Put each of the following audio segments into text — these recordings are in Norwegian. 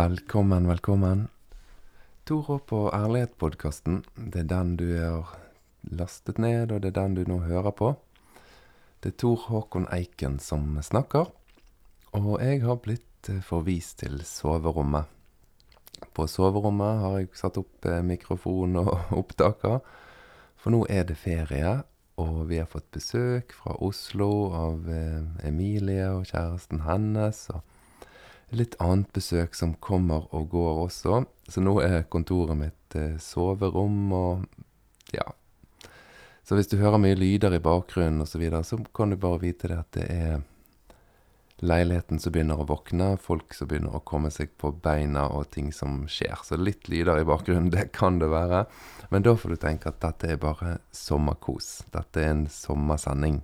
Velkommen, velkommen. Tor Håp og ærlighet-podkasten. Det er den du har lastet ned, og det er den du nå hører på. Det er Tor Håkon Eiken som snakker, og jeg har blitt eh, forvist til soverommet. På soverommet har jeg satt opp eh, mikrofon og opptaker, for nå er det ferie, og vi har fått besøk fra Oslo av eh, Emilie og kjæresten hennes. og litt annet besøk som kommer og går også. Så nå er kontoret mitt eh, soverom og ja. Så hvis du hører mye lyder i bakgrunnen osv., så, videre, så kan du bare vite det at det er leiligheten som begynner å våkne, folk som begynner å komme seg på beina og ting som skjer. Så litt lyder i bakgrunnen, det kan det være. Men da får du tenke at dette er bare sommerkos. Dette er en sommersending.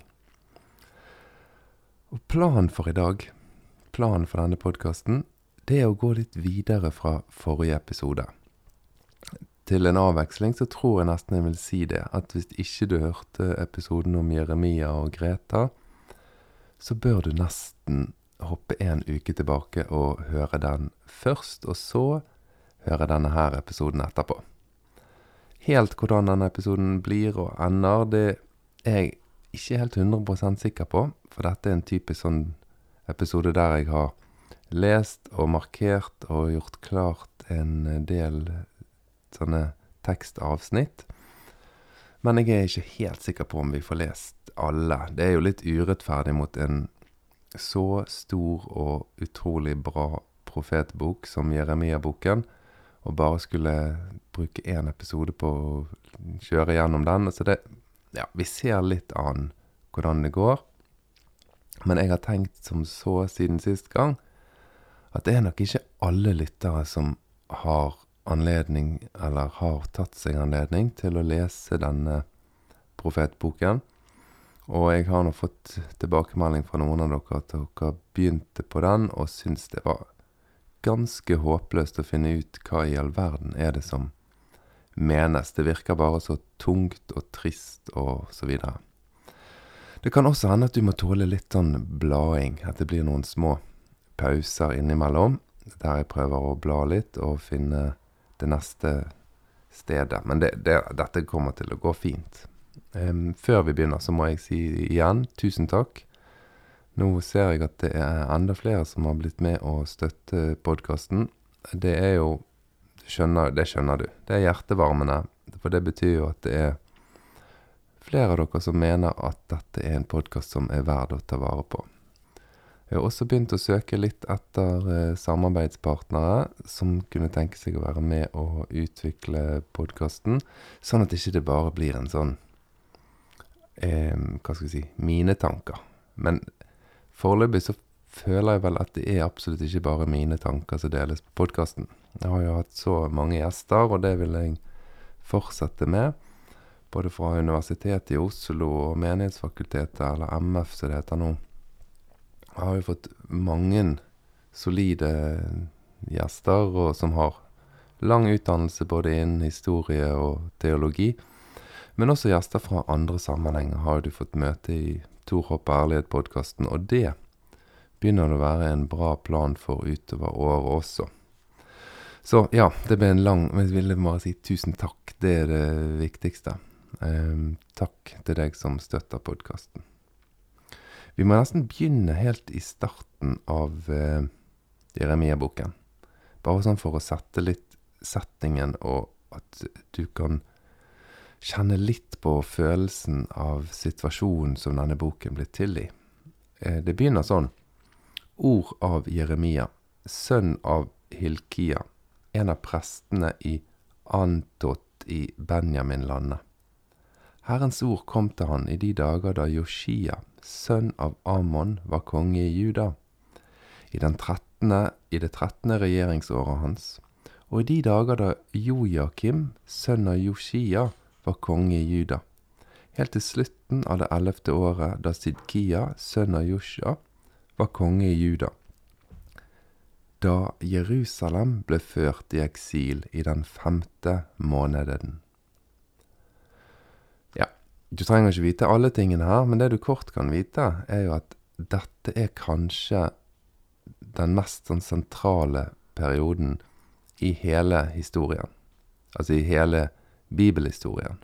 Og planen for i dag planen for denne podkasten, det er å gå litt videre fra forrige episode. Til en avveksling så tror jeg nesten jeg vil si det, at hvis ikke du hørte episoden om Jeremia og Greta, så bør du nesten hoppe en uke tilbake og høre den først, og så høre denne her episoden etterpå. Helt hvordan denne episoden blir og ender, det er jeg ikke helt 100% sikker på, for dette er en typisk sånn episode der jeg har lest og markert og gjort klart en del sånne tekstavsnitt. Men jeg er ikke helt sikker på om vi får lest alle. Det er jo litt urettferdig mot en så stor og utrolig bra profetbok som Jeremia-boken, og bare skulle bruke én episode på å kjøre gjennom den. Så det Ja, vi ser litt an hvordan det går. Men jeg har tenkt som så siden sist gang, at det er nok ikke alle lyttere som har anledning, eller har tatt seg anledning, til å lese denne profetboken. Og jeg har nå fått tilbakemelding fra noen av dere at dere begynte på den og syntes det var ganske håpløst å finne ut hva i all verden er det som menes. Det virker bare så tungt og trist og så videre. Det kan også hende at du må tåle litt sånn blading, at det blir noen små pauser innimellom, der jeg prøver å bla litt og finne det neste stedet. Men det, det, dette kommer til å gå fint. Um, før vi begynner, så må jeg si igjen tusen takk. Nå ser jeg at det er enda flere som har blitt med å støtte podkasten. Det er jo skjønner, Det skjønner du. Det er hjertevarmende. For det betyr jo at det er flere av dere som mener at dette er en podkast som er verd å ta vare på. Jeg har også begynt å søke litt etter eh, samarbeidspartnere som kunne tenke seg å være med og utvikle podkasten, sånn at ikke det bare blir en sånn eh, Hva skal jeg si mine tanker. Men foreløpig så føler jeg vel at det er absolutt ikke bare mine tanker som deles på podkasten. Jeg har jo hatt så mange gjester, og det vil jeg fortsette med både fra Universitetet i Oslo og Menighetsfakultetet, eller MF som det heter nå, har jo fått mange solide gjester og som har lang utdannelse både innen historie og teologi. Men også gjester fra andre sammenhenger har du fått møte i Torhopp ærlighet-podkasten, og det begynner det å være en bra plan for utover året også. Så ja, det ble en lang Men jeg ville bare si tusen takk. Det er det viktigste. Um, takk til deg som støtter podkasten. Vi må nesten begynne helt i starten av eh, Jeremia-boken. Bare sånn for å sette litt settingen, og at du kan kjenne litt på følelsen av situasjonen som denne boken blir til i. Eh, det begynner sånn. Ord av Jeremia, sønn av Hilkia, en av prestene i Antot i Benjaminlandet. Herrens ord kom til han i de dager da Joshia, sønn av Amon, var konge i Juda, i, den 13., i det trettende regjeringsåret hans, og i de dager da Jojakim, sønn av Joshia, var konge i Juda, helt til slutten av det ellevte året da Sidkia, sønn av Josja, var konge i Juda, da Jerusalem ble ført i eksil i den femte måneden. Du trenger ikke vite alle tingene her, men det du kort kan vite, er jo at dette er kanskje den mest sånn sentrale perioden i hele historien. Altså i hele bibelhistorien.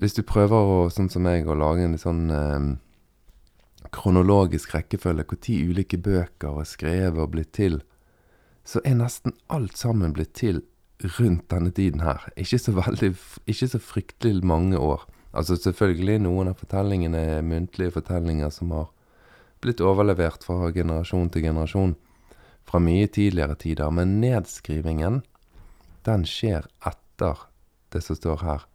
Hvis du prøver å, sånn som meg, å lage en sånn eh, kronologisk rekkefølge, hvor ti ulike bøker er skrevet og blitt til, så er nesten alt sammen blitt til rundt denne tiden her. Ikke så veldig Ikke så fryktelig mange år. Altså selvfølgelig, noen av fortellingene er muntlige fortellinger som har blitt overlevert fra generasjon til generasjon fra mye tidligere tider, men nedskrivingen, den skjer etter det som står her.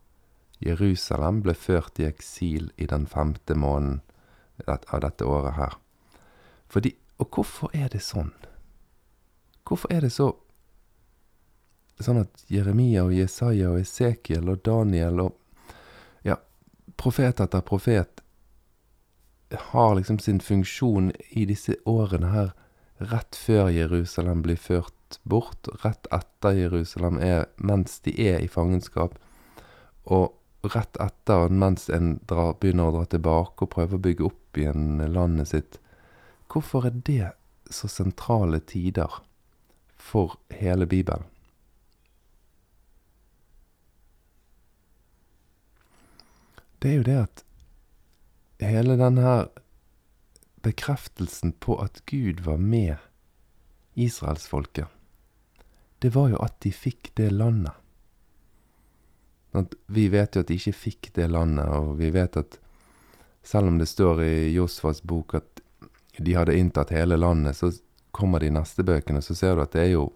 Jerusalem ble ført i eksil i den femte måneden av dette året her. Fordi Og hvorfor er det sånn? Hvorfor er det så sånn at Jeremia og Jesaja og Esekiel og Daniel og ja, profet etter profet har liksom sin funksjon i disse årene her rett før Jerusalem blir ført bort, rett etter Jerusalem er mens de er i fangenskap, og rett etter mens en drar, begynner å dra tilbake og prøver å bygge opp igjen landet sitt. Hvorfor er det så sentrale tider for hele Bibelen? Det er jo det at hele denne bekreftelsen på at Gud var med israelsfolket, det var jo at de fikk det landet. Vi vet jo at de ikke fikk det landet, og vi vet at selv om det står i Josfas bok at de hadde inntatt hele landet, så kommer de neste bøkene, så ser du at det er jo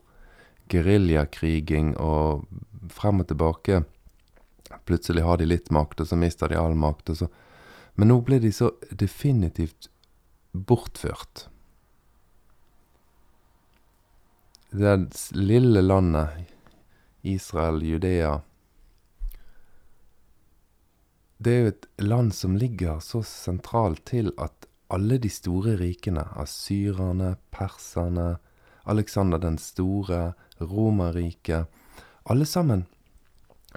geriljakriging og frem og tilbake. Plutselig har de litt makt, og så mister de all makt. og så men nå ble de så definitivt bortført. Det lille landet Israel, Judea Det er jo et land som ligger så sentralt til at alle de store rikene, asyrerne, perserne, Alexander den store, Romerriket Alle sammen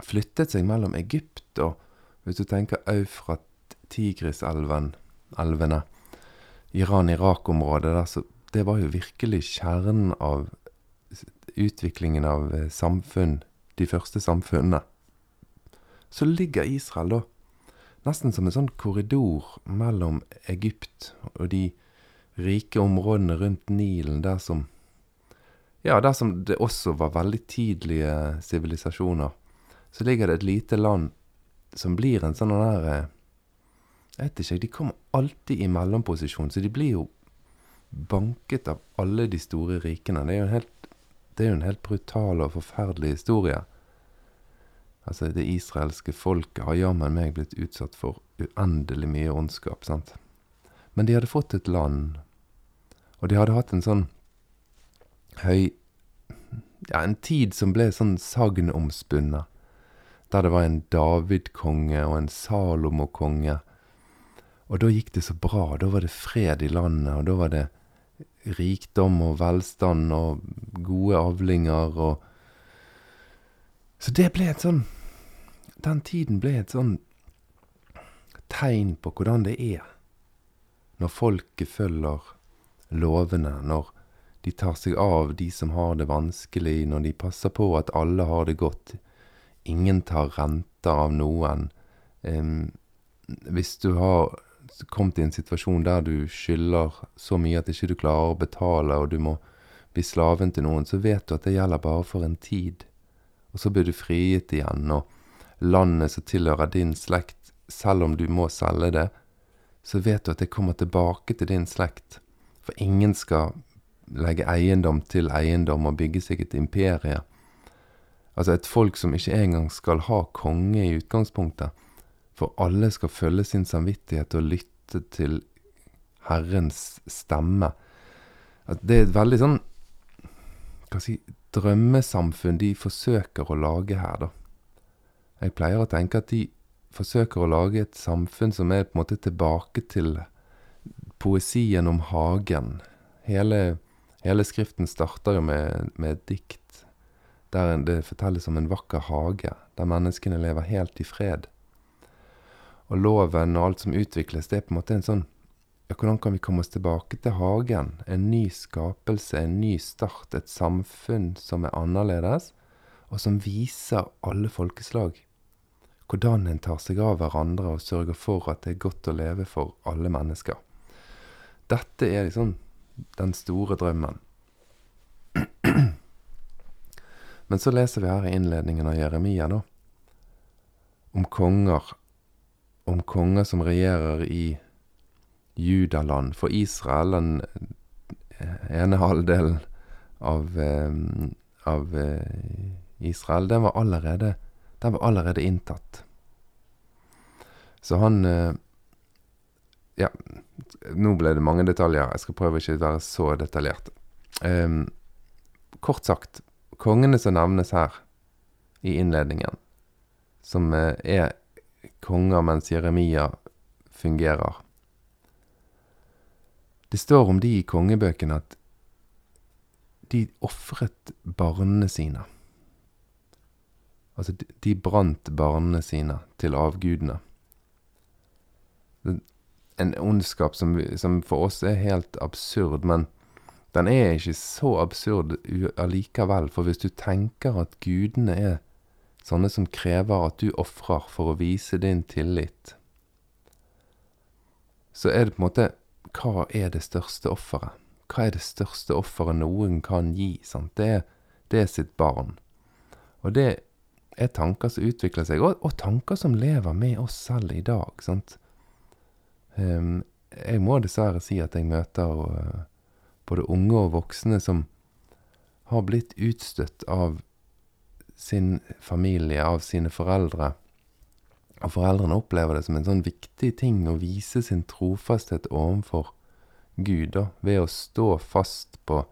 flyttet seg mellom Egypt og Hvis du tenker Eufrat, Tigriselven, elvene Iran-Irak-området der, så det var jo virkelig kjernen av utviklingen av eh, samfunn, de første samfunnene. Så ligger Israel da nesten som en sånn korridor mellom Egypt og de rike områdene rundt Nilen, der som Ja, der som det også var veldig tidlige sivilisasjoner. Så ligger det et lite land som blir en sånn der eh, jeg vet ikke, de kommer alltid i mellomposisjon, så de blir jo banket av alle de store rikene. Det er jo en helt, det er jo en helt brutal og forferdelig historie. Altså, det israelske folket har jammen meg blitt utsatt for uendelig mye ondskap, sant. Men de hadde fått et land, og de hadde hatt en sånn høy Ja, en tid som ble sånn sagnomspunnet. Der det var en David-konge og en Salomo-konge og da gikk det så bra. Da var det fred i landet, og da var det rikdom og velstand og gode avlinger og Så det ble et sånn Den tiden ble et sånn tegn på hvordan det er når folket følger lovene, når de tar seg av de som har det vanskelig, når de passer på at alle har det godt. Ingen tar renter av noen. Um, hvis du har kommet i en situasjon der du skylder så mye at ikke du klarer å betale, og du må bli slaven til noen, så vet du at det gjelder bare for en tid. Og så blir du frigitt igjen, og landet som tilhører din slekt, selv om du må selge det, så vet du at det kommer tilbake til din slekt. For ingen skal legge eiendom til eiendom og bygge seg et imperie. Altså et folk som ikke engang skal ha konge i utgangspunktet. For alle skal følge sin samvittighet og lytte til Herrens stemme. At det er et veldig sånn Hva si drømmesamfunn de forsøker å lage her, da. Jeg pleier å tenke at de forsøker å lage et samfunn som er på en måte tilbake til poesien om hagen. Hele, hele skriften starter jo med, med et dikt der det fortelles om en vakker hage, der menneskene lever helt i fred og loven og alt som utvikles, det er på en måte en sånn hvordan kan vi komme oss tilbake til hagen? En ny skapelse, en ny start, et samfunn som er annerledes, og som viser alle folkeslag hvordan en tar seg av hverandre og sørger for at det er godt å leve for alle mennesker. Dette er liksom den store drømmen. Men så leser vi her i innledningen av Jeremia, da, om konger. Om konger som regjerer i Judaland. For Israel, den ene halvdelen av, av Israel, den var allerede den var allerede inntatt. Så han Ja, nå ble det mange detaljer. Jeg skal prøve ikke å være så detaljert. Um, kort sagt, kongene som nevnes her i innledningen, som er konger mens Jeremia fungerer Det står om de i kongebøkene at de ofret barnene sine. Altså, de brant barnene sine til avgudene. En ondskap som, som, for oss er helt absurd, men den er ikke så absurd allikevel. For hvis du tenker at gudene er sånne som krever at du ofrer for å vise din tillit, så er det på en måte Hva er det største offeret? Hva er det største offeret noen kan gi? Sant? Det, er, det er sitt barn. Og det er tanker som utvikler seg, og, og, tanker som lever med oss selv i dag. sant? Um, jeg må dessverre si at jeg møter uh, både unge og voksne som har blitt utstøtt av sin familie, av sine foreldre. Og foreldrene opplever det som en sånn viktig ting å vise sin trofasthet overfor Gud, da, ved å stå fast på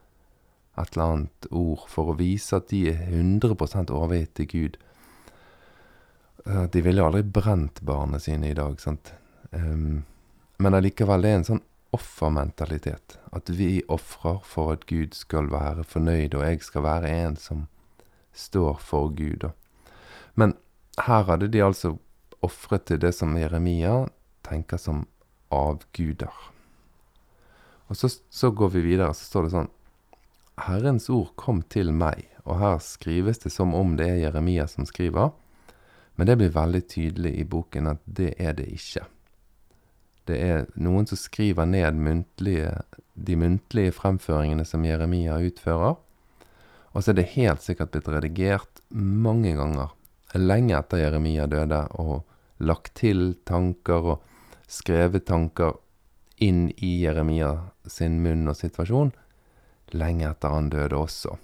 et eller annet ord for å vise at de er 100 overgitt til Gud. De ville aldri brent barna sine i dag, sant. Men allikevel, det er en sånn offermentalitet. At vi ofrer for at Gud skal være fornøyd, og jeg skal være en som står for Gud. Men her hadde de altså ofret til det som Jeremia tenker som avguder. Og så, så går vi videre, så står det sånn Herrens ord kom til meg, og her skrives det som om det er Jeremia som skriver. Men det blir veldig tydelig i boken at det er det ikke. Det er noen som skriver ned muntlige, de muntlige fremføringene som Jeremia utfører. Og så er det helt sikkert blitt redigert mange ganger, lenge etter Jeremia døde, og lagt til tanker og skrevet tanker inn i Jeremia sin munn og situasjon, lenge etter han døde også.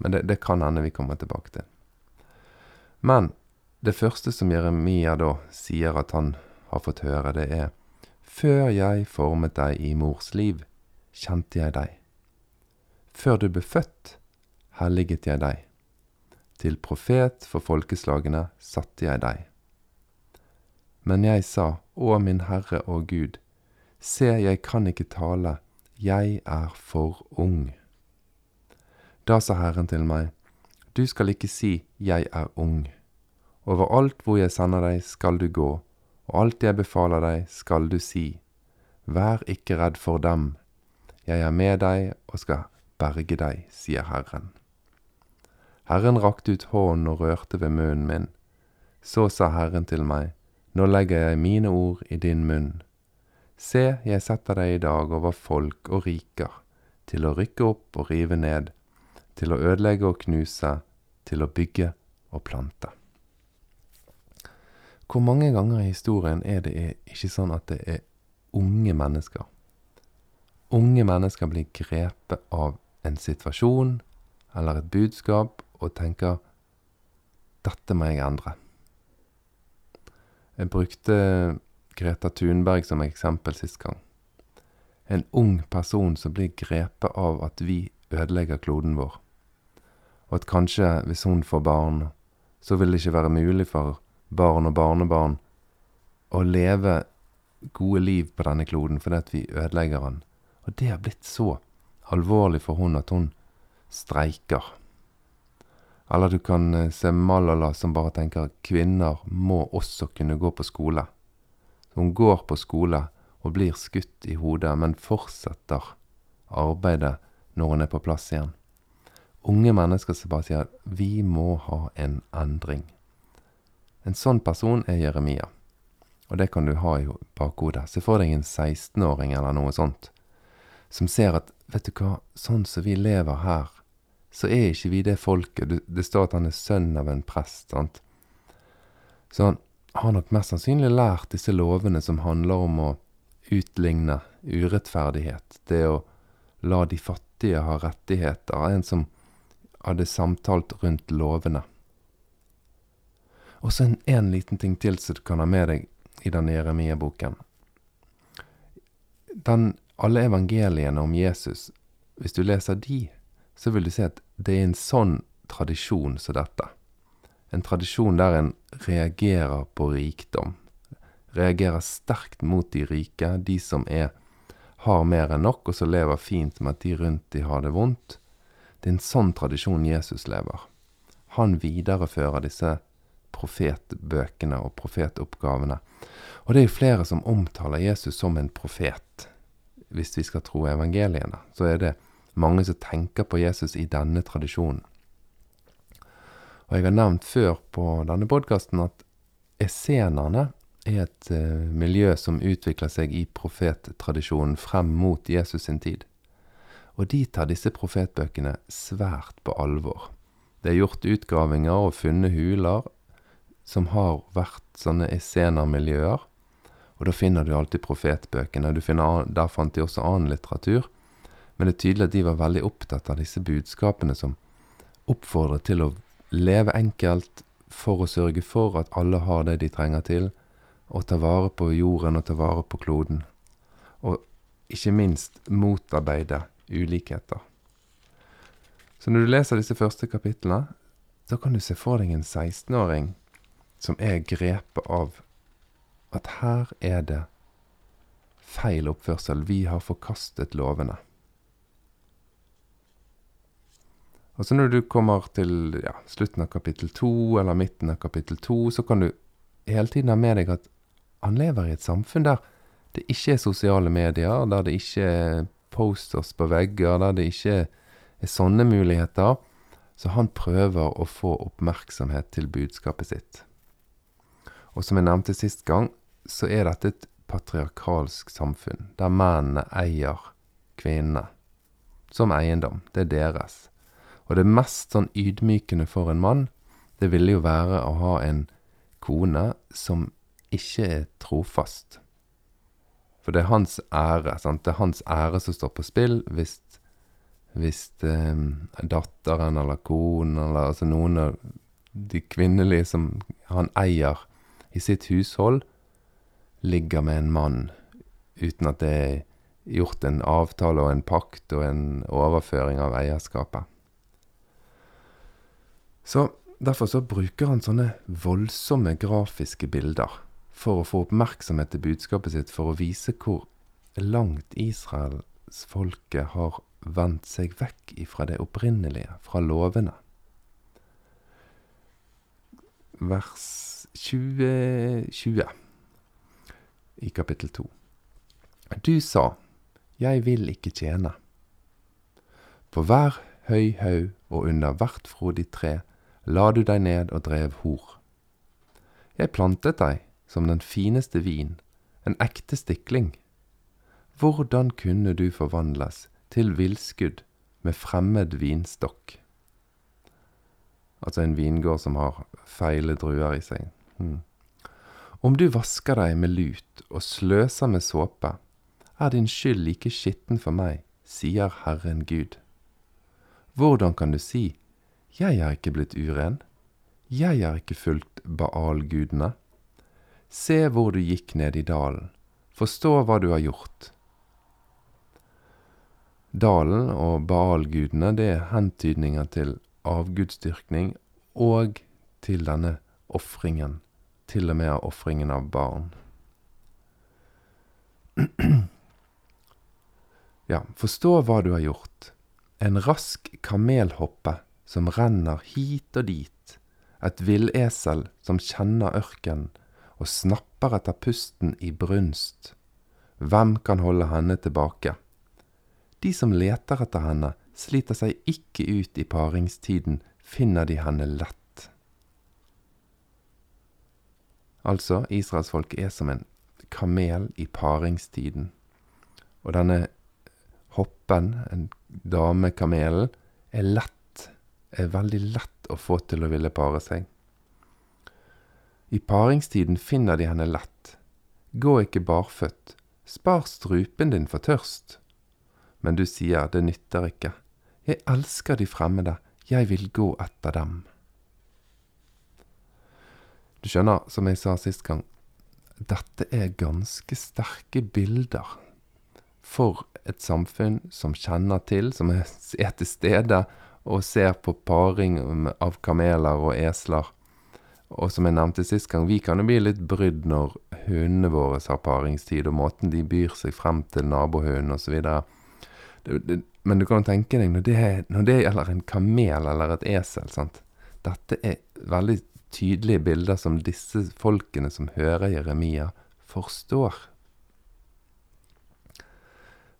Men det, det kan hende vi kommer tilbake til. Men det første som Jeremia da sier at han har fått høre, det er Før jeg formet deg i mors liv, kjente jeg deg. Før du ble født, helliget jeg deg. Til profet for folkeslagene satte jeg deg. Men jeg sa, Å min Herre og Gud, se, jeg kan ikke tale, jeg er for ung. Da sa Herren til meg, Du skal ikke si, Jeg er ung Overalt hvor jeg sender deg, skal du gå, og alt jeg befaler deg, skal du si. Vær ikke redd for dem, jeg er med deg og skal berge deg, sier Herren. Herren rakte ut hånden og rørte ved munnen min. Så sa Herren til meg, Nå legger jeg mine ord i din munn. Se, jeg setter deg i dag over folk og riker, til å rykke opp og rive ned, til å ødelegge og knuse, til å bygge og plante. Hvor mange ganger i historien er det ikke sånn at det er unge mennesker? Unge mennesker blir grepet av en situasjon eller et budskap og tenker 'dette må jeg endre'. Jeg brukte Greta Thunberg som eksempel sist gang. En ung person som blir grepet av at vi ødelegger kloden vår. Og at kanskje, hvis hun får barn, så vil det ikke være mulig for barn og barnebarn å leve gode liv på denne kloden fordi at vi ødelegger den. Og det har blitt så alvorlig for hun at hun streiker. Eller du kan eh, se Malala som bare tenker kvinner må også kunne gå på skole. Hun går på skole, og blir skutt i hodet, men fortsetter arbeidet når hun er på plass igjen. Unge mennesker som bare sier vi må ha en endring. En sånn person er Jeremia. Og det kan du ha i bakhodet. Se for deg en 16-åring eller noe sånt, som ser at vet du hva, sånn som vi lever her, så er ikke vi det folket. Det står at han er sønn av en prest, sant. Så han har nok mest sannsynlig lært disse lovene som handler om å utligne urettferdighet. Det å la de fattige ha rettigheter. En som hadde samtalt rundt lovene. Og så en, en, liten ting til som du kan ha med deg i denne Jeremia-boken. Alle evangeliene om Jesus, hvis du leser de, så vil du se at det er en sånn tradisjon som dette. En tradisjon der en reagerer på rikdom. Reagerer sterkt mot de rike, de som er, har mer enn nok, og som lever fint med at de rundt de har det vondt. Det er en sånn tradisjon Jesus lever. Han viderefører disse profetbøkene og profetoppgavene. Og det er jo flere som omtaler Jesus som en profet. Hvis vi skal tro evangeliene, så er det mange som tenker på Jesus i denne tradisjonen. Og jeg har nevnt før på denne podkasten at essenerne er et uh, miljø som utvikler seg i profettradisjonen frem mot Jesus sin tid. Og de tar disse profetbøkene svært på alvor. Det er gjort utgravinger og funnet huler som har vært sånne essenermiljøer. Og da finner du alltid profetbøkene. Du finner, der fant de også annen litteratur. Men det er tydelig at de var veldig opptatt av disse budskapene som oppfordrer til å leve enkelt for å sørge for at alle har det de trenger til, og ta vare på jorden og ta vare på kloden. Og ikke minst motarbeide ulikheter. Så når du leser disse første kapitlene, da kan du se for deg en 16-åring som er grepet av at her er det feil oppførsel. Vi har forkastet lovene. Og så når du kommer til ja, slutten av kapittel to eller midten av kapittel to, så kan du hele tiden ha med deg at han lever i et samfunn der det ikke er sosiale medier, der det ikke er posters på vegger, der det ikke er sånne muligheter. Så han prøver å få oppmerksomhet til budskapet sitt. Og som jeg nevnte sist gang, så er dette et patriarkalsk samfunn, der mennene eier kvinnene som eiendom. Det er deres. Og det mest sånn ydmykende for en mann, det ville jo være å ha en kone som ikke er trofast. For det er hans ære. Sant? Det er hans ære som står på spill hvis, hvis eh, datteren eller konen eller altså noen av de kvinnelige som han eier i sitt hushold, ligger med en mann uten at det er gjort en avtale og en pakt og en overføring av eierskapet. Så Derfor så bruker han sånne voldsomme grafiske bilder for å få oppmerksomhet til budskapet sitt, for å vise hvor langt israelsfolket har vendt seg vekk ifra det opprinnelige, fra lovene. Vers 20, 20 i kapittel 2. Du sa, Jeg vil ikke tjene. På hver høy haug og under hvert frodig tre la du deg ned og drev hor. Jeg plantet deg som den fineste vin, en ekte stikling. Hvordan kunne du forvandles til villskudd med fremmed vinstokk? Altså en vingård som har feile druer i seg. Hmm. Om du vasker deg med lut og sløser med såpe, er din skyld like skitten for meg, sier Herren Gud. Hvordan kan du si, jeg er ikke blitt uren, jeg er ikke fulgt Baal-gudene? Se hvor du gikk ned i dalen, forstå hva du har gjort. Dalen og Baal-gudene, det er hentydninger til avgudsdyrkning og til denne ofringen, til og med av ofringen av barn. Ja, forstå hva du har gjort. En rask kamelhoppe som renner hit og dit, et villesel som kjenner ørken og snapper etter pusten i brunst. hvem kan holde henne tilbake? De som leter etter henne, sliter seg ikke ut i paringstiden, finner de henne lett. Altså, israelsfolket er som en kamel i paringstiden. Og denne hoppen, en damekamelen, er lett, er veldig lett å få til å ville pare seg. I paringstiden finner de henne lett. Gå ikke barføtt, spar strupen din for tørst. Men du sier det nytter ikke, jeg elsker de fremmede, jeg vil gå etter dem. Du skjønner, som jeg sa sist gang, dette er ganske sterke bilder for et samfunn som kjenner til, som er til stede og ser på paring av kameler og esler. Og som jeg nevnte sist gang, vi kan jo bli litt brydd når hundene våre har paringstid, og måten de byr seg frem til nabohunden osv. Men du kan jo tenke deg, når det, når det gjelder en kamel eller et esel sant? Dette er veldig tydelige bilder som disse folkene som hører Jeremia, forstår.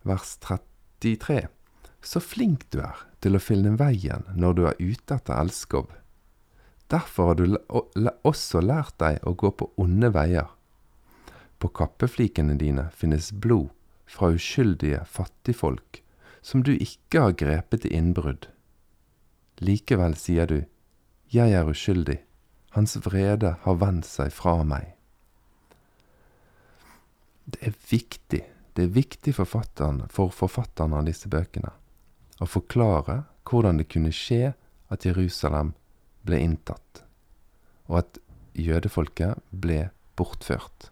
Vers 33. Så flink du er til å finne veien når du er ute etter elskov. Derfor har du også lært deg å gå på onde veier. På kappeflikene dine finnes blod fra uskyldige fattigfolk, som du ikke har grepet i innbrudd. Likevel sier du, Jeg er uskyldig, hans vrede har vendt seg fra meg. Det er viktig, det er viktig forfatteren, for forfatterne av disse bøkene å forklare hvordan det kunne skje at Jerusalem ble inntatt, og at jødefolket ble bortført.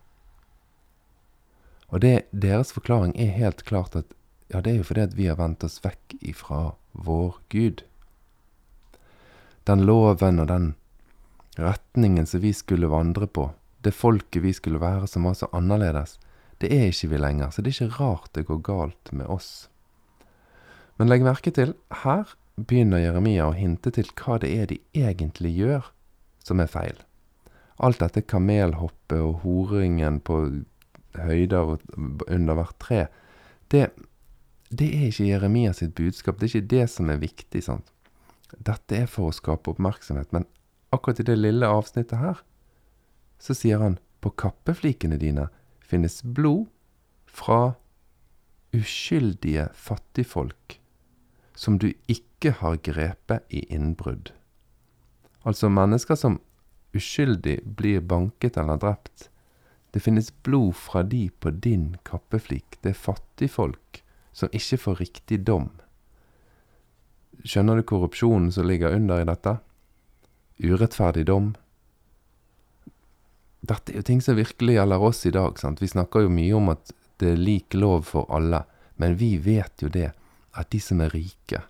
Og det, deres forklaring er helt klart at ja, det er jo fordi at vi har vendt oss vekk ifra vår Gud. Den loven og den retningen som vi skulle vandre på, det folket vi skulle være som var så annerledes, det er ikke vi lenger, så det er ikke rart det går galt med oss. Men legg merke til, her begynner Jeremia å hinte til hva det er de egentlig gjør som er feil. Alt dette kamelhoppet og horingen på høyder under hvert tre, det, det er ikke Jeremia sitt budskap. Det er ikke det som er viktig. sant? Dette er for å skape oppmerksomhet. Men akkurat i det lille avsnittet her, så sier han på kappeflikene dine finnes blod fra uskyldige fattigfolk som du ikke har grepet i innbrudd. Altså mennesker som uskyldig blir banket eller drept. Det finnes blod fra de på din kappeflik. Det er fattigfolk som ikke får riktig dom. Skjønner du korrupsjonen som ligger under i dette? Urettferdig dom. Dette er jo ting som virkelig gjelder oss i dag. sant? Vi snakker jo mye om at det er lik lov for alle, men vi vet jo det at de som er rike,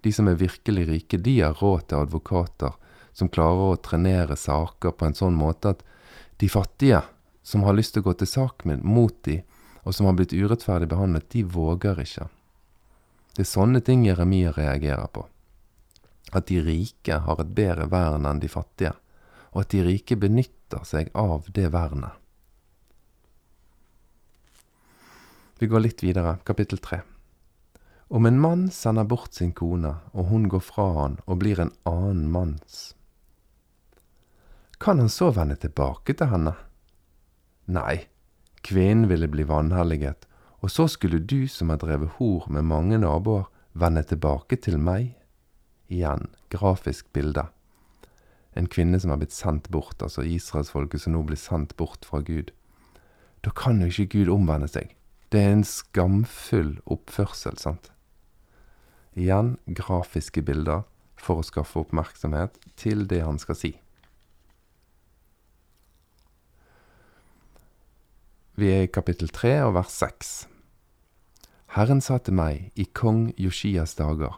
de som er virkelig rike, de har råd til advokater som klarer å trenere saker på en sånn måte at de fattige, som har lyst til å gå til sak mot de, og som har blitt urettferdig behandlet, de våger ikke. Det er sånne ting Jeremia reagerer på. At de rike har et bedre vern enn de fattige, og at de rike benytter seg av det vernet. Vi går litt videre, kapittel tre. Om en mann sender bort sin kone, og hun går fra han og blir en annen manns, kan han så vende tilbake til henne? Nei, kvinnen ville bli vanhelliget, og så skulle du som har drevet hor med mange naboer, vende tilbake til meg? Igjen, grafisk bilde. En kvinne som har blitt sendt bort, altså israelsfolket som nå blir sendt bort fra Gud. Da kan jo ikke Gud omvende seg. Det er en skamfull oppførsel, sant? Igjen grafiske bilder for å skaffe oppmerksomhet til det han skal si. Vi er i kapittel 3 og vers 6. Herren sa til meg i kong Joshias dager,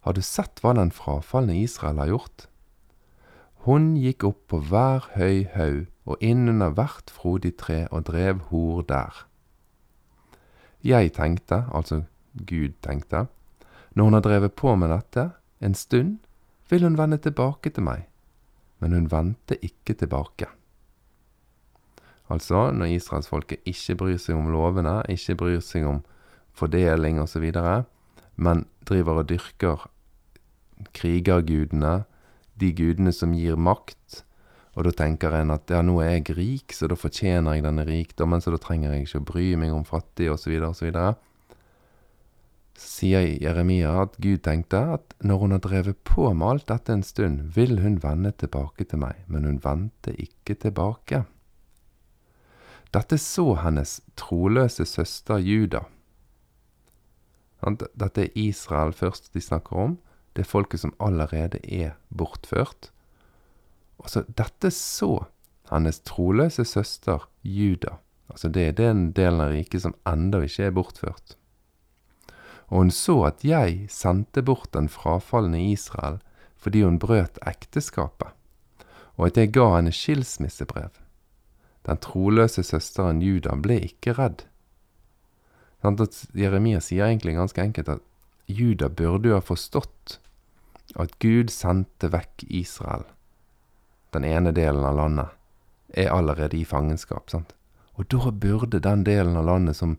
har du sett hva den frafalne Israel har gjort? Hun gikk opp på hver høy haug og inn under hvert frodig tre og drev hor der. Jeg tenkte, altså Gud tenkte, når hun har drevet på med dette en stund, vil hun vende tilbake til meg, men hun vendte ikke tilbake. Altså, når israelsfolket ikke bryr seg om lovene, ikke bryr seg om fordeling osv., men driver og dyrker krigergudene, de gudene som gir makt, og da tenker en at ja, nå er jeg rik, så da fortjener jeg denne rikdommen, så da trenger jeg ikke å bry meg om fattige, osv., osv. Så sier Jeremia at Gud tenkte at når hun har drevet på med alt dette en stund, vil hun vende tilbake til meg, men hun vendte ikke tilbake. Dette så hennes troløse søster Juda. Dette er Israel først de snakker om, det er folket som allerede er bortført. Altså, dette så hennes troløse søster Juda. Altså, det er den delen av riket som enda ikke er bortført. Og hun så at jeg sendte bort den frafalne Israel fordi hun brøt ekteskapet, og at jeg ga henne skilsmissebrev. Den troløse søsteren Juda ble ikke redd. Jeremia sier egentlig ganske enkelt at Juda burde jo ha forstått at Gud sendte vekk Israel den ene delen av landet, er allerede i fangenskap. sant? Og da burde den delen av landet som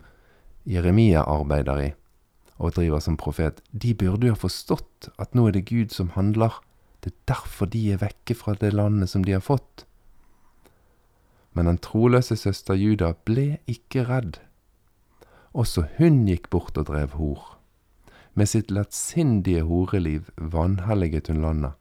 Jeremia arbeider i, og driver som profet, de burde jo ha forstått at nå er det Gud som handler. Det er derfor de er vekke fra det landet som de har fått. Men den troløse søster Juda ble ikke redd. Også hun gikk bort og drev hor. Med sitt lettsindige horeliv vanhelliget hun landet.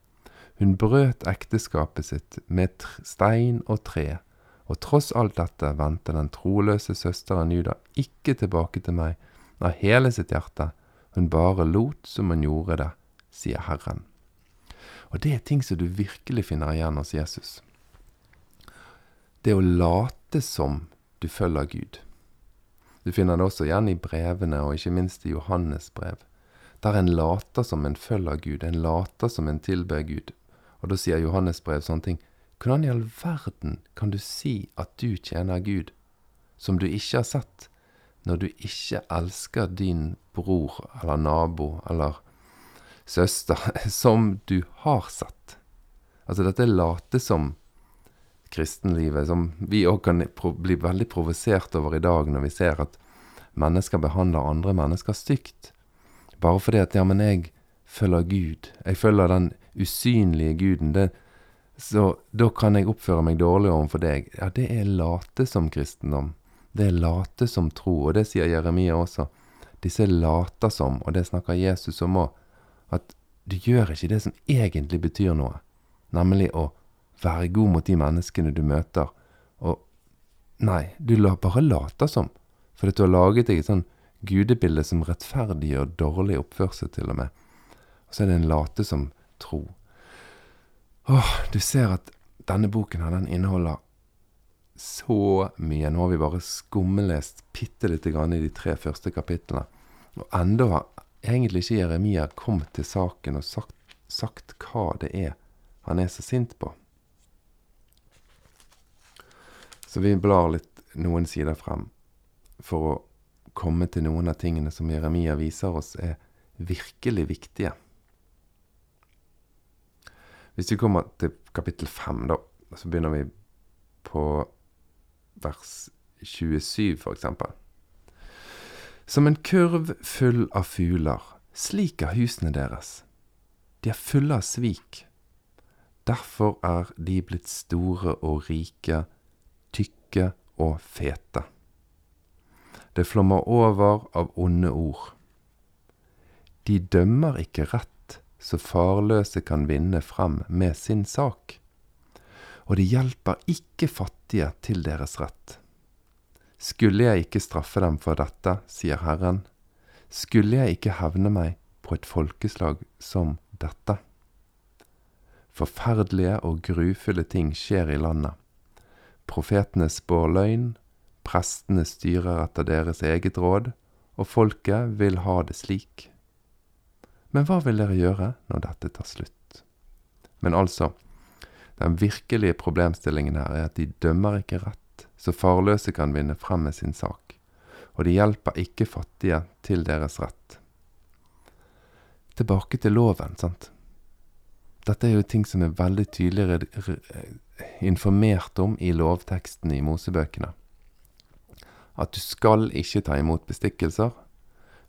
Hun brøt ekteskapet sitt med stein og tre, og tross alt dette vendte den troløse søsteren Juda ikke tilbake til meg av hele sitt hjerte, hun bare lot som hun gjorde det, sier Herren. Og det er ting som du virkelig finner igjen hos Jesus. Det å late som du følger Gud. Du finner det også igjen i brevene, og ikke minst i Johannes brev, der en later som en følger Gud, en later som en tilber Gud, og da sier Johannes brev sånne ting. Hvordan i all verden kan du si at du tjener Gud, som du ikke har sett, når du ikke elsker din bror eller nabo eller søster, som du har sett? Altså, dette late som kristenlivet, som vi òg kan bli veldig provosert over i dag når vi ser at mennesker behandler andre mennesker stygt. Bare fordi at ja, men jeg følger Gud. Jeg følger den usynlige guden, det, så da kan jeg oppføre meg dårlig overfor deg. Ja, det er late som kristendom. Det er late som tro, og det sier Jeremia også. Disse later som, og det snakker Jesus om òg, at du gjør ikke det som egentlig betyr noe, nemlig å være god mot de menneskene du møter. Og nei, du bare later som, Fordi du har laget deg et sånn gudebilde som rettferdiggjør dårlig oppførsel, til og med. Og så er det en late som tro. Åh, du ser at denne boken her, den inneholder så mye. Nå har vi bare skummelest bitte lite grann i de tre første kapitlene. Og enda har egentlig ikke Jeremia kommet til saken og sagt, sagt hva det er han er så sint på. Så vi blar litt noen sider frem for å komme til noen av tingene som Jeremia viser oss er virkelig viktige. Hvis vi kommer til kapittel 5, da, så begynner vi på vers 27, for eksempel. Som en kurv full av fugler, slik er husene deres. De er fulle av svik. Derfor er de blitt store og rike, tykke og fete. Det flommer over av onde ord. De dømmer ikke rett så farløse kan vinne fram med sin sak. Og de hjelper ikke fattige til deres rett. Skulle jeg ikke straffe dem for dette, sier Herren, skulle jeg ikke hevne meg på et folkeslag som dette. Forferdelige og grufulle ting skjer i landet. Profetene spår løgn, prestene styrer etter deres eget råd, og folket vil ha det slik. Men hva vil dere gjøre når dette tar slutt? Men altså, den virkelige problemstillingen her er at de dømmer ikke rett, så farløse kan vinne frem med sin sak, og de hjelper ikke fattige til deres rett. Tilbake til loven, sant. Dette er jo ting som er veldig tydelig informert om i lovteksten i Mosebøkene. At du skal ikke ta imot bestikkelser.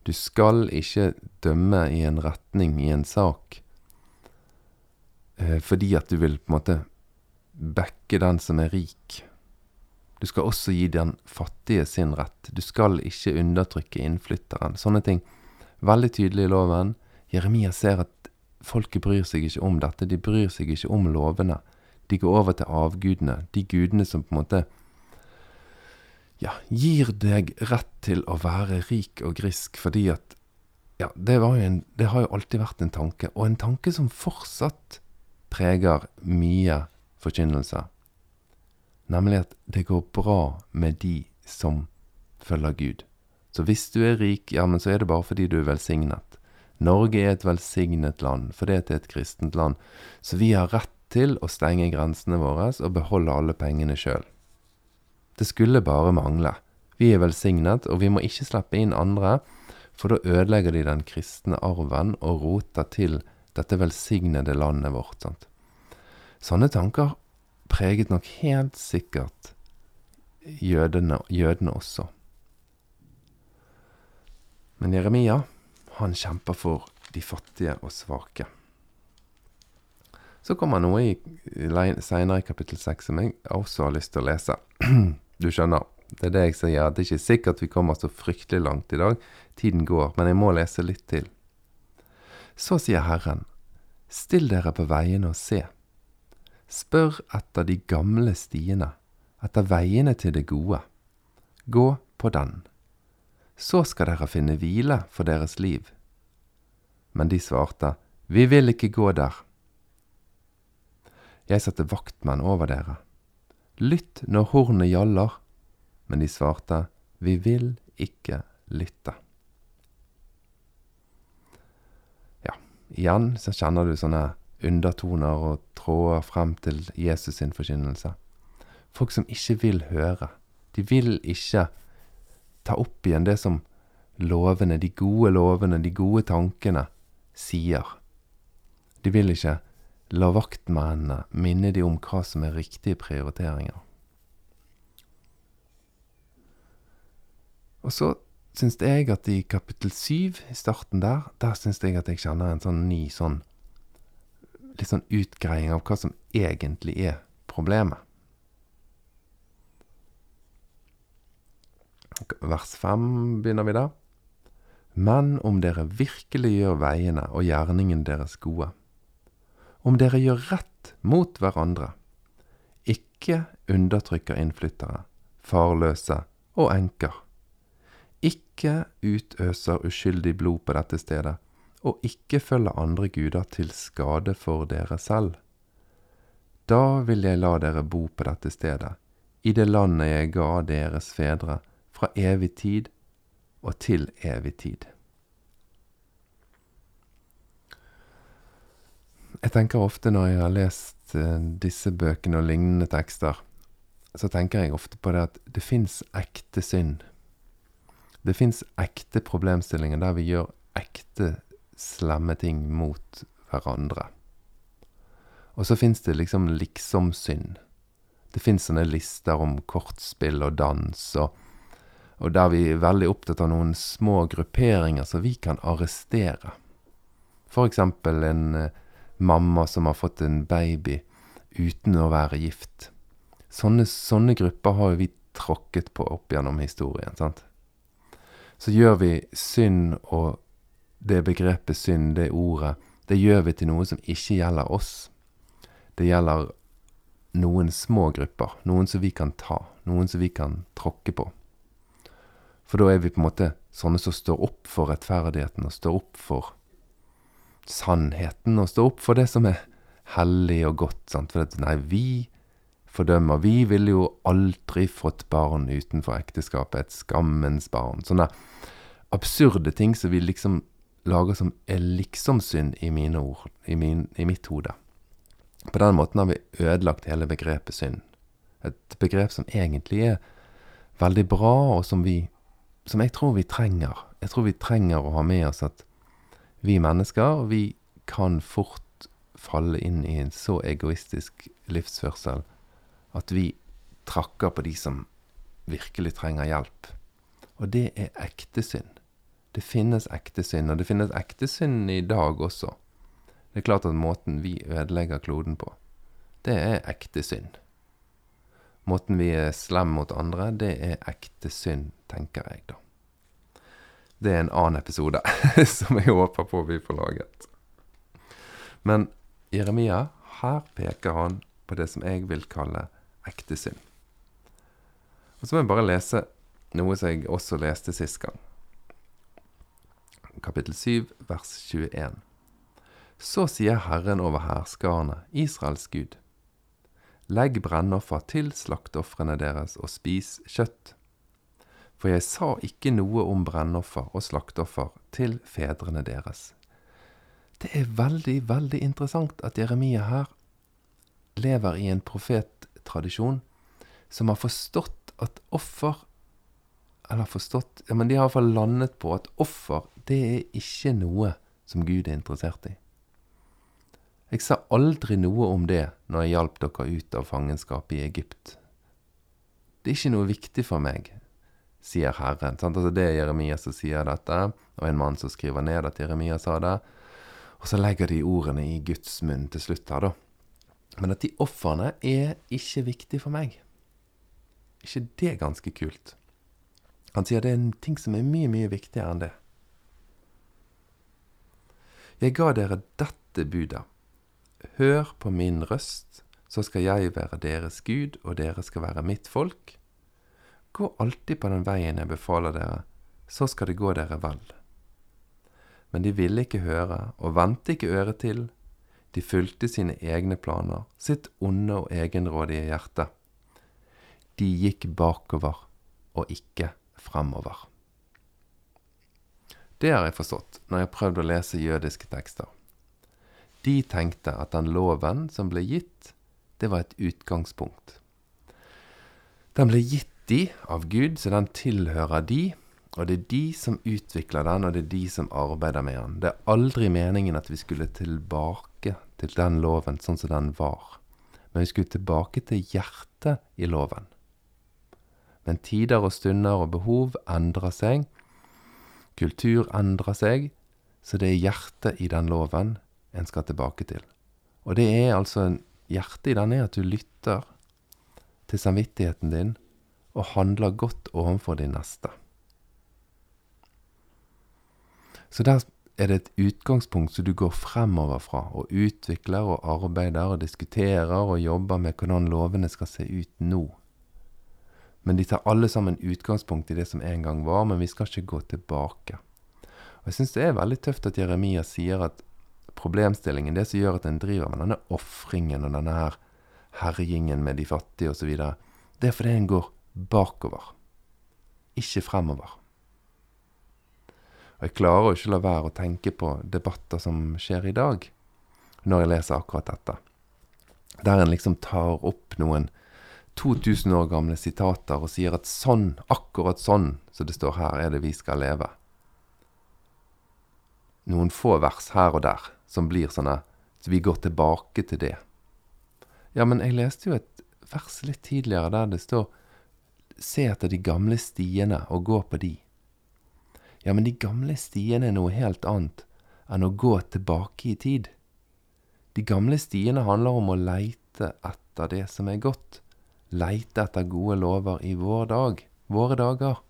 Du skal ikke dømme i en retning i en sak eh, fordi at du vil på en måte backe den som er rik. Du skal også gi den fattige sin rett. Du skal ikke undertrykke innflytteren. Sånne ting. Veldig tydelig i loven. Jeremia ser at folket bryr seg ikke om dette. De bryr seg ikke om lovene. De går over til avgudene. De gudene som på en måte ja, gir deg rett til å være rik og grisk fordi at Ja, det, en, det har jo alltid vært en tanke, og en tanke som fortsatt preger mye forkynnelse. Nemlig at det går bra med de som følger Gud. Så hvis du er rik, ja, men så er det bare fordi du er velsignet. Norge er et velsignet land, for det er et kristent land. Så vi har rett til å stenge grensene våre og beholde alle pengene sjøl. Det skulle bare mangle. Vi er velsignet, og vi må ikke slippe inn andre, for da ødelegger de den kristne arven og roter til dette velsignede landet vårt. Sant? Sånne tanker preget nok helt sikkert jødene, jødene også. Men Jeremia, han kjemper for de fattige og svake. Så kommer noe seinere i kapittel seks som jeg også har lyst til å lese. Du skjønner, det er det jeg sier, at det er ikke sikkert vi kommer så fryktelig langt i dag. Tiden går, men jeg må lese litt til. Så sier Herren, still dere på veiene og se. Spør etter de gamle stiene, etter veiene til det gode. Gå på den. Så skal dere finne hvile for deres liv. Men de svarte, Vi vil ikke gå der. Jeg satte vaktmenn over dere. Lytt når hornet gjaller. Men de svarte, Vi vil ikke lytte. Ja, igjen så kjenner du sånne undertoner og tråder frem til Jesus sin forkynnelse. Folk som ikke vil høre. De vil ikke ta opp igjen det som lovene, de gode lovene, de gode tankene, sier. De vil ikke La vaktmennene minne de om hva som er riktige prioriteringer. Og så syns jeg at i kapittel syv, i starten der, der syns jeg at jeg kjenner en sånn ny sånn Litt sånn utgreiing av hva som egentlig er problemet. Vers 5 begynner vi da. Men om dere virkelig gjør veiene og gjerningen deres gode, om dere gjør rett mot hverandre, ikke undertrykker innflyttere, farløse og enker, ikke utøser uskyldig blod på dette stedet, og ikke følger andre guder til skade for dere selv. Da vil jeg la dere bo på dette stedet, i det landet jeg ga deres fedre, fra evig tid og til evig tid. Jeg tenker ofte når jeg har lest uh, disse bøkene og lignende tekster, så tenker jeg ofte på det at det fins ekte synd. Det fins ekte problemstillinger der vi gjør ekte slemme ting mot hverandre. Og så fins det liksom liksom-synd. Det fins sånne lister om kortspill og dans, og, og der vi er veldig opptatt av noen små grupperinger som vi kan arrestere. Eksempel en uh, mamma som har fått en baby uten å være gift. Sånne, sånne grupper har vi tråkket på opp gjennom historien. sant? Så gjør vi synd og det begrepet synd, det ordet, det gjør vi til noe som ikke gjelder oss. Det gjelder noen små grupper, noen som vi kan ta, noen som vi kan tråkke på. For da er vi på en måte sånne som står opp for rettferdigheten og står opp for sannheten og står opp for det som er hellig og godt. Sant? For at, nei, vi fordømmer. Vi ville jo aldri fått barn utenfor ekteskapet. Et skammens barn. Sånne absurde ting som vi liksom lager som er liksom-synd i mine ord, i, min, i mitt hode. På den måten har vi ødelagt hele begrepet synd. Et begrep som egentlig er veldig bra, og som vi Som jeg tror vi trenger. Jeg tror vi trenger å ha med oss at vi mennesker, vi kan fort falle inn i en så egoistisk livsførsel at vi trakker på de som virkelig trenger hjelp. Og det er ekte synd. Det finnes ekte synd, og det finnes ekte synd i dag også. Det er klart at måten vi ødelegger kloden på, det er ekte synd. Måten vi er slem mot andre, det er ekte synd, tenker jeg da. Det er en annen episode som jeg håper på vi får laget. Men Jeremia, her peker han på det som jeg vil kalle ekte synd. Og så må jeg bare lese noe som jeg også leste sist gang. Kapittel 7, vers 21. Så sier Herren over hærskarene, Israels Gud. Legg brennoffer til slakteofrene deres og spis kjøtt. For jeg sa ikke noe om brennoffer og slakteoffer til fedrene deres. Det er veldig, veldig interessant at Jeremia her lever i en profettradisjon som har forstått at offer Eller forstått Ja, men de har iallfall landet på at offer, det er ikke noe som Gud er interessert i. Jeg sa aldri noe om det når jeg hjalp dere ut av fangenskapet i Egypt. Det er ikke noe viktig for meg, sier Herren. Sant? Altså Det er Jeremia som sier dette, og en mann som skriver ned at Jeremia sa det. Og så legger de ordene i Guds munn til slutt her, da. Men at de ofrene er ikke viktig for meg. ikke det ganske kult? Han sier det er en ting som er mye, mye viktigere enn det. Jeg ga dere dette budet. Hør på min røst, så skal jeg være deres Gud, og dere skal være mitt folk. Gå alltid på den veien jeg befaler dere, så skal det gå dere vel. Men de ville ikke høre, og vendte ikke øret til. De fulgte sine egne planer, sitt onde og egenrådige hjerte. De gikk bakover og ikke fremover. Det har jeg forstått når jeg har prøvd å lese jødiske tekster. De tenkte at den loven som ble gitt, det var et utgangspunkt. Den ble gitt de av Gud, så den tilhører de, og det er de som utvikler den, og det er de som arbeider med den. Det er aldri meningen at vi skulle tilbake til den loven sånn som den var. Men vi skulle tilbake til hjertet i loven. Men tider og stunder og behov endrer seg. Kultur endrer seg. Så det er hjertet i den loven en skal tilbake til. Og det er altså Hjertet i den er at du lytter til samvittigheten din og handler godt overfor din neste. Så der er det et utgangspunkt som du går fremover fra, og utvikler og arbeider og diskuterer og jobber med hvordan lovene skal se ut nå. Men de tar alle sammen utgangspunkt i det som en gang var, men vi skal ikke gå tilbake. Og Jeg syns det er veldig tøft at Jeremia sier at problemstillingen, det som gjør at en driver med denne ofringen og denne her herjingen med de fattige osv., det er fordi en går bakover, ikke fremover. Og jeg klarer jo ikke la være å tenke på debatter som skjer i dag, når jeg leser akkurat dette. Der en liksom tar opp noen 2000 år gamle sitater og sier at sånn, akkurat sånn som det står her, er det vi skal leve. Noen få vers her og der som blir sånne Så vi går tilbake til det. Ja, men jeg leste jo et vers litt tidligere der det står Se etter de gamle stiene og gå på de. Ja, men de gamle stiene er noe helt annet enn å gå tilbake i tid. De gamle stiene handler om å leite etter det som er godt. Leite etter gode lover i vår dag, våre dager.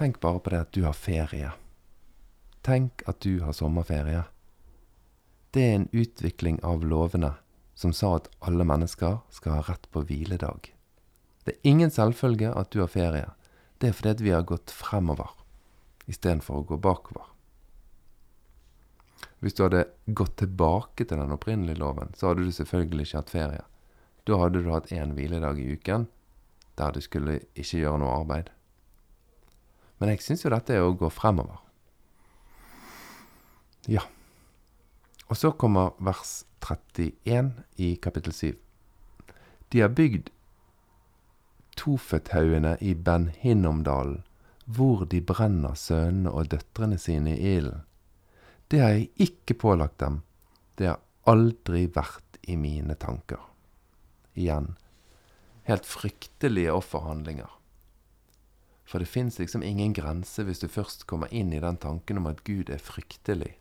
Tenk bare på det at du har ferie. Tenk at du har sommerferie. Det er en utvikling av lovene som sa at alle mennesker skal ha rett på hviledag. Det er ingen selvfølge at du har ferie. Det er fordi vi har gått fremover istedenfor å gå bakover. Hvis du hadde gått tilbake til den opprinnelige loven, så hadde du selvfølgelig ikke hatt ferie. Da hadde du hatt én hviledag i uken der du skulle ikke gjøre noe arbeid. Men jeg syns jo dette er å gå fremover. Ja. Og så kommer vers 31 i kapittel 7. De har bygd Tofethaugene i Ben Hinnomdalen, hvor de brenner sønnene og døtrene sine i ilden. Det har jeg ikke pålagt dem. Det har aldri vært i mine tanker. Igjen. Helt fryktelige offerhandlinger. For det fins liksom ingen grense hvis du først kommer inn i den tanken om at Gud er fryktelig,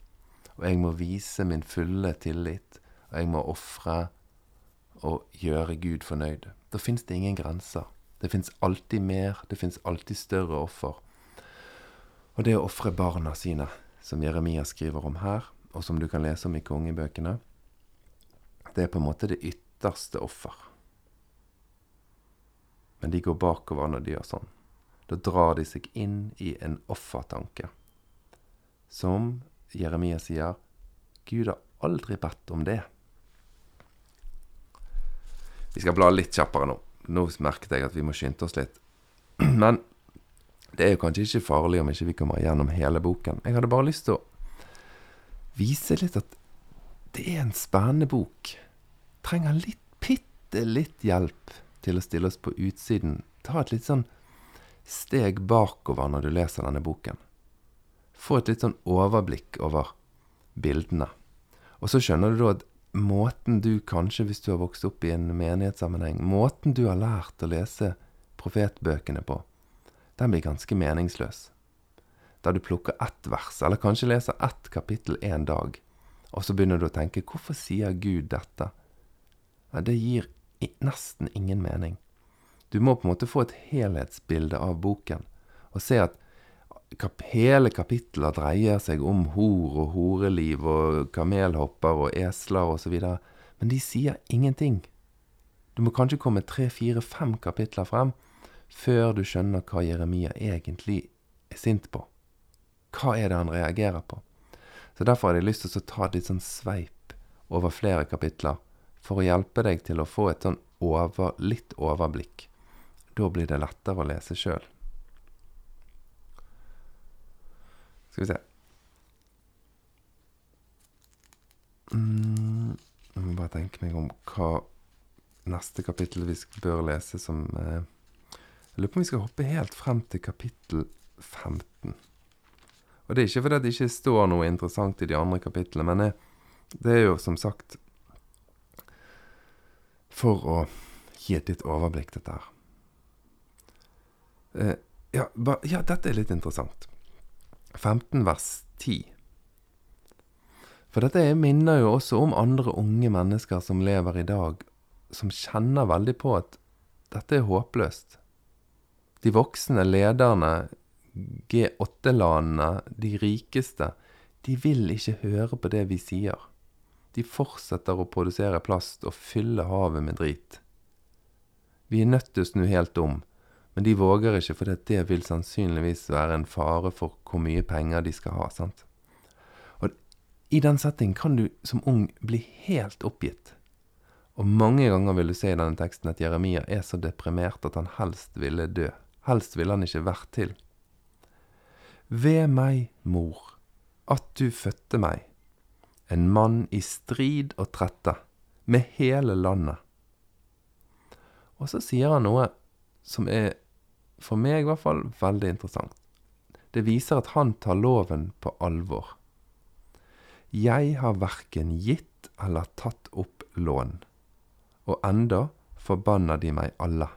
og jeg må vise min fulle tillit, og jeg må ofre og gjøre Gud fornøyd. Da fins det ingen grenser. Det fins alltid mer, det fins alltid større offer. Og det å ofre barna sine, som Jeremia skriver om her, og som du kan lese om i kongebøkene, det er på en måte det ytterste offer. Men de går bakover når de gjør sånn. Da drar de seg inn i en offertanke. Som Jeremia sier, Gud har aldri bedt om det. Vi skal bla litt kjappere nå. Nå merket jeg at vi må skynde oss litt. Men det er jo kanskje ikke farlig om ikke vi kommer gjennom hele boken. Jeg hadde bare lyst til å vise litt at det er en spennende bok. Trenger litt, bitte litt hjelp til å stille oss på utsiden. Ta et litt sånn steg bakover når du leser denne boken. Få et litt sånn overblikk over bildene. Og så skjønner du da at måten du kanskje, hvis du har vokst opp i en menighetssammenheng, måten du har lært å lese profetbøkene på, den blir ganske meningsløs. Da du plukker ett vers, eller kanskje leser ett kapittel en dag, og så begynner du å tenke 'Hvorfor sier Gud dette?' Det gir nesten ingen mening. Du må på en måte få et helhetsbilde av boken, og se at kap hele kapitler dreier seg om hor og horeliv og kamelhopper og esler osv., men de sier ingenting. Du må kanskje komme tre, fire, fem kapitler frem før du skjønner hva Jeremia egentlig er sint på. Hva er det han reagerer på? Så Derfor hadde jeg lyst til å ta et litt sånn sveip over flere kapitler, for å hjelpe deg til å få et sånn over, litt overblikk. Da blir det lettere å lese sjøl. Skal vi se mm, Jeg må bare tenke meg om hva neste kapittel vi bør lese som eh, Jeg lurer på om vi skal hoppe helt frem til kapittel 15. Og det er ikke fordi det ikke står noe interessant i de andre kapitlene, men det, det er jo som sagt for å gi et litt overblikk, dette her. Eh, ja, ba, ja, dette er litt interessant. 15 vers 10. For dette minner jo også om andre unge mennesker som lever i dag, som kjenner veldig på at dette er håpløst. De voksne lederne, G8-landene, de rikeste, de vil ikke høre på det vi sier. De fortsetter å produsere plast og fylle havet med drit. Vi er nødt til å snu helt om men de våger ikke, for det vil sannsynligvis være en fare for hvor mye penger de skal ha. sant? Og I den settingen kan du som ung bli helt oppgitt. Og mange ganger vil du se i denne teksten at Jeremia er så deprimert at han helst ville dø. Helst ville han ikke vært til. Ved meg, mor, at du fødte meg, en mann i strid og trette, med hele landet. Og så sier han noe som er for meg i hvert fall, veldig interessant. Det viser at han tar loven på alvor. Jeg har verken gitt eller tatt opp lån, og enda forbanner de meg alle.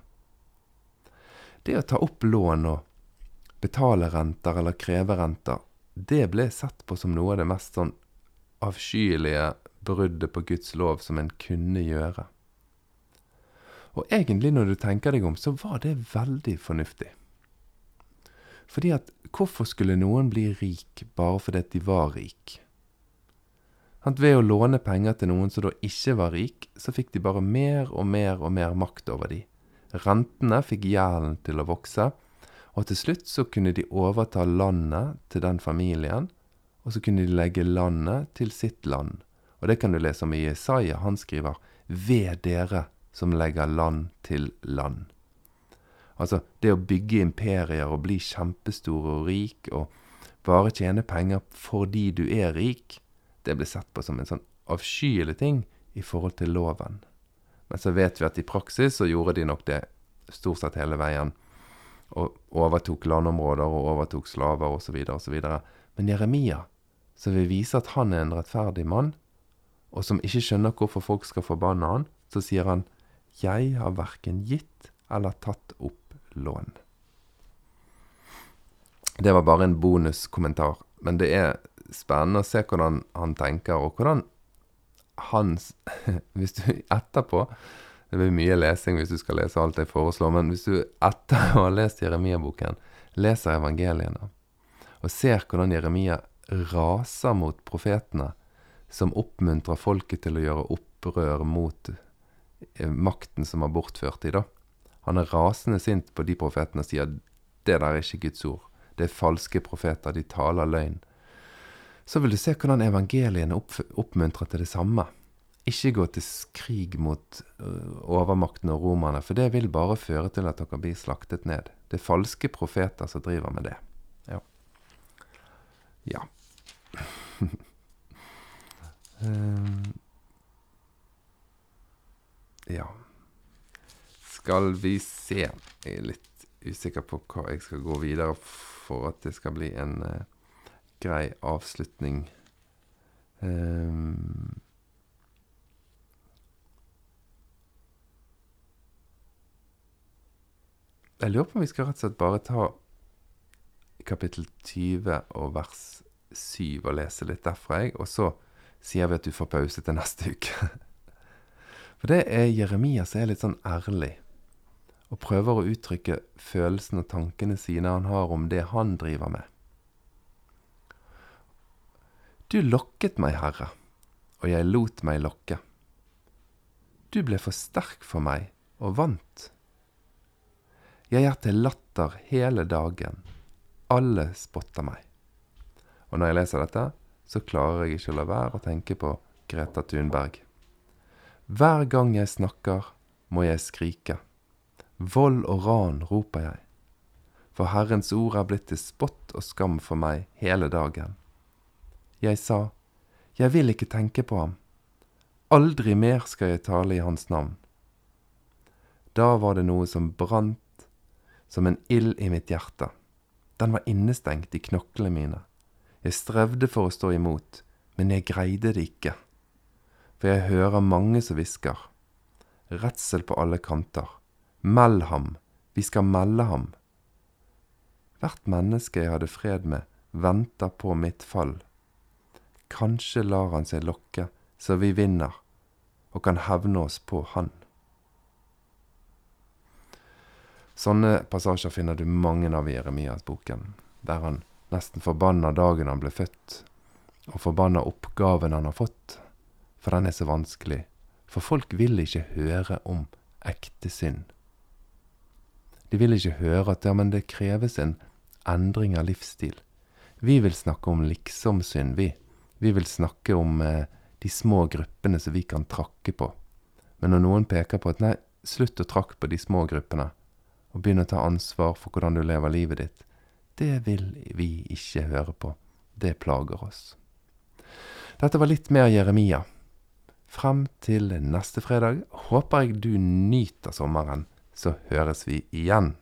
Det å ta opp lån og betale renter eller kreve renter, det ble sett på som noe av det mest sånn avskyelige bruddet på Guds lov som en kunne gjøre. Og egentlig, når du tenker deg om, så var det veldig fornuftig. Fordi at hvorfor skulle noen bli rik bare fordi de var rik? At ved å låne penger til noen som da ikke var rik, så fikk de bare mer og mer og mer makt over de. Rentene fikk gjelden til å vokse, og til slutt så kunne de overta landet til den familien, og så kunne de legge landet til sitt land. Og det kan du lese om i Jesaja. Han skriver 'Ved dere som legger land til land. Altså, det å bygge imperier og bli kjempestor og rik og bare tjene penger fordi du er rik, det ble sett på som en sånn avskyelig ting i forhold til loven. Men så vet vi at i praksis så gjorde de nok det stort sett hele veien. Og overtok landområder og overtok slaver osv. osv. Men Jeremia, som vil vise at han er en rettferdig mann, og som ikke skjønner hvorfor folk skal forbanne han, så sier han 'Jeg har verken gitt eller tatt opp lån'. Det var bare en bonuskommentar, men det er spennende å se hvordan han tenker, og hvordan hans Hvis du etterpå Det blir mye lesing hvis du skal lese alt jeg foreslår, men hvis du etter å ha lest Jeremia-boken, leser evangeliene og ser hvordan Jeremia raser mot profetene som oppmuntrer folket til å gjøre opprør mot makten som har bortført dem, da. Han er rasende sint på de profetene og sier det der er ikke Guds ord. Det er falske profeter, de taler løgn. Så vil du se hvordan evangeliene opp, oppmuntrer til det samme. Ikke gå til krig mot uh, overmakten og romerne, for det vil bare føre til at dere blir slaktet ned. Det er falske profeter som driver med det. Ja. Ja. um, ja. Skal vi se Jeg er litt usikker på hva jeg skal gå videre for at det skal bli en uh, grei avslutning. Um, jeg lurer på om vi skal rett og slett bare ta kapittel 20 og vers 7 og lese litt derfra, jeg. Og så sier vi at du får pause til neste uke. For det er Jeremia som er litt sånn ærlig, og prøver å uttrykke følelsene og tankene sine han har om det han driver med. Du lokket meg, Herre, og jeg lot meg lokke. Du ble for sterk for meg og vant. Jeg er til latter hele dagen, alle spotter meg. Og når jeg leser dette, så klarer jeg ikke å la være å tenke på Greta Thunberg. Hver gang jeg snakker, må jeg skrike. Vold og ran roper jeg. For Herrens ord er blitt til spott og skam for meg hele dagen. Jeg sa, Jeg vil ikke tenke på ham. Aldri mer skal jeg tale i hans navn. Da var det noe som brant som en ild i mitt hjerte. Den var innestengt i knoklene mine. Jeg strevde for å stå imot, men jeg greide det ikke. For jeg hører mange som hvisker. Redsel på alle kanter. Meld ham, vi skal melde ham. Hvert menneske jeg hadde fred med, venter på mitt fall. Kanskje lar han seg lokke, så vi vinner, og kan hevne oss på han. Sånne passasjer finner du mange av i Jeremias-boken, der han nesten forbanner dagen han ble født, og forbanner oppgaven han har fått, for den er så vanskelig, for folk vil ikke høre om ekte synd. De vil ikke høre at ja, men det kreves en endring av livsstil. Vi vil snakke om liksom-synd, vi. Vi vil snakke om eh, de små gruppene som vi kan trakke på. Men når noen peker på at nei, slutt å trakke på de små gruppene, og begynn å ta ansvar for hvordan du lever livet ditt, det vil vi ikke høre på. Det plager oss. Dette var litt mer Jeremia. Frem til neste fredag håper jeg du nyter sommeren, så høres vi igjen.